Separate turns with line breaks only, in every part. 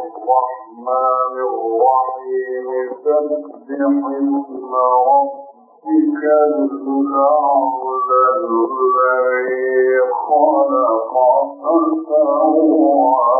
الرحمن الرحيم سبح اسم ربك الأعلى الذي خلق فسوى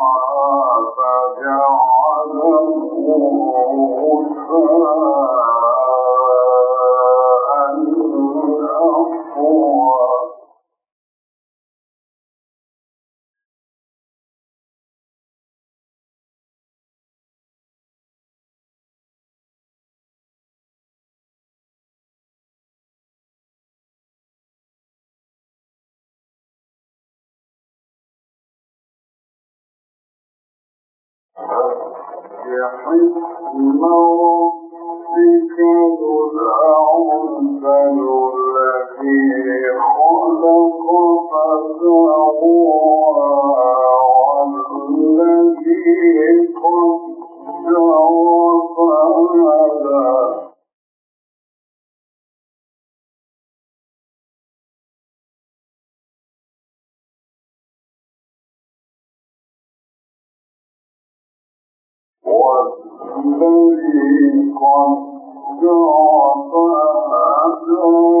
يحكم ربك الأعزل الذي خلق فسوى والذي قدر فهدى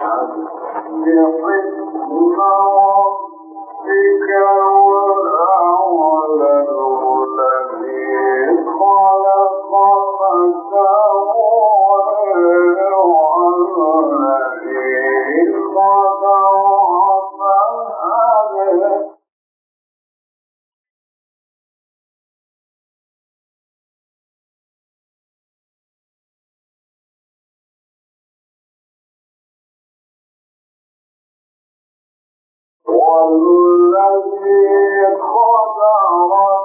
بحكم والذي قدر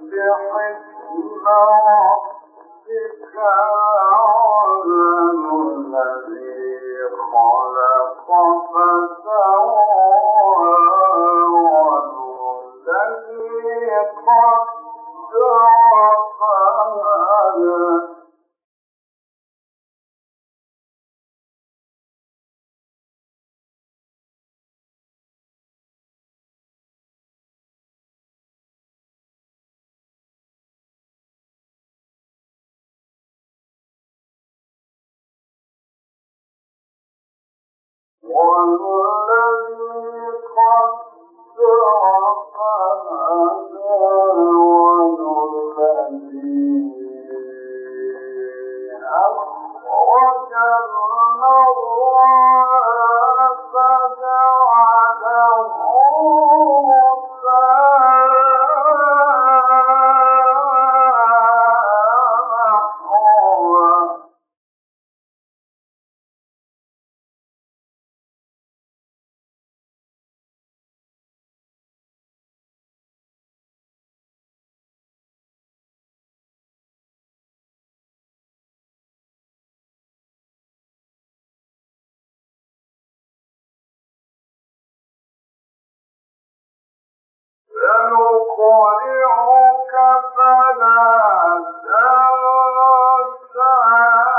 سبح والذي قدر سنقرئك فلا تنسى.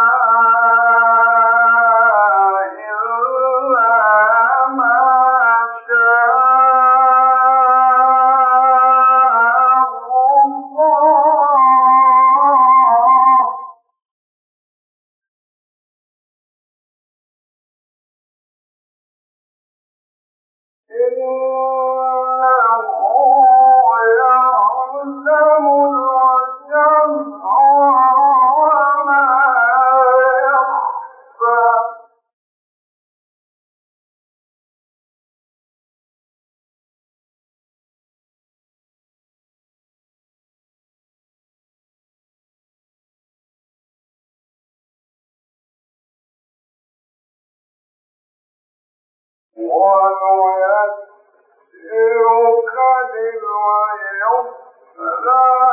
ونيسرك للعسرى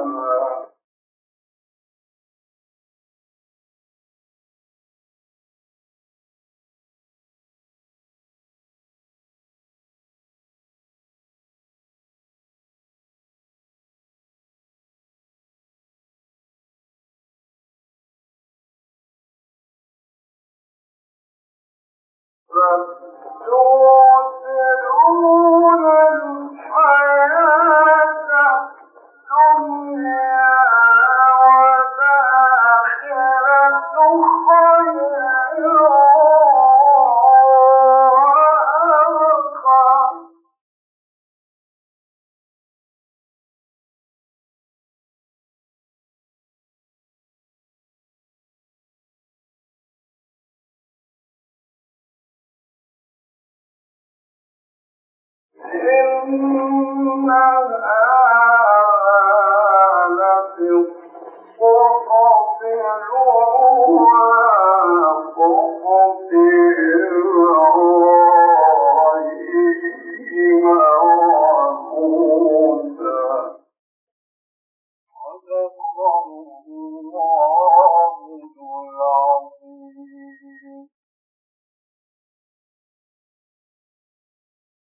تسبحون إنها لفي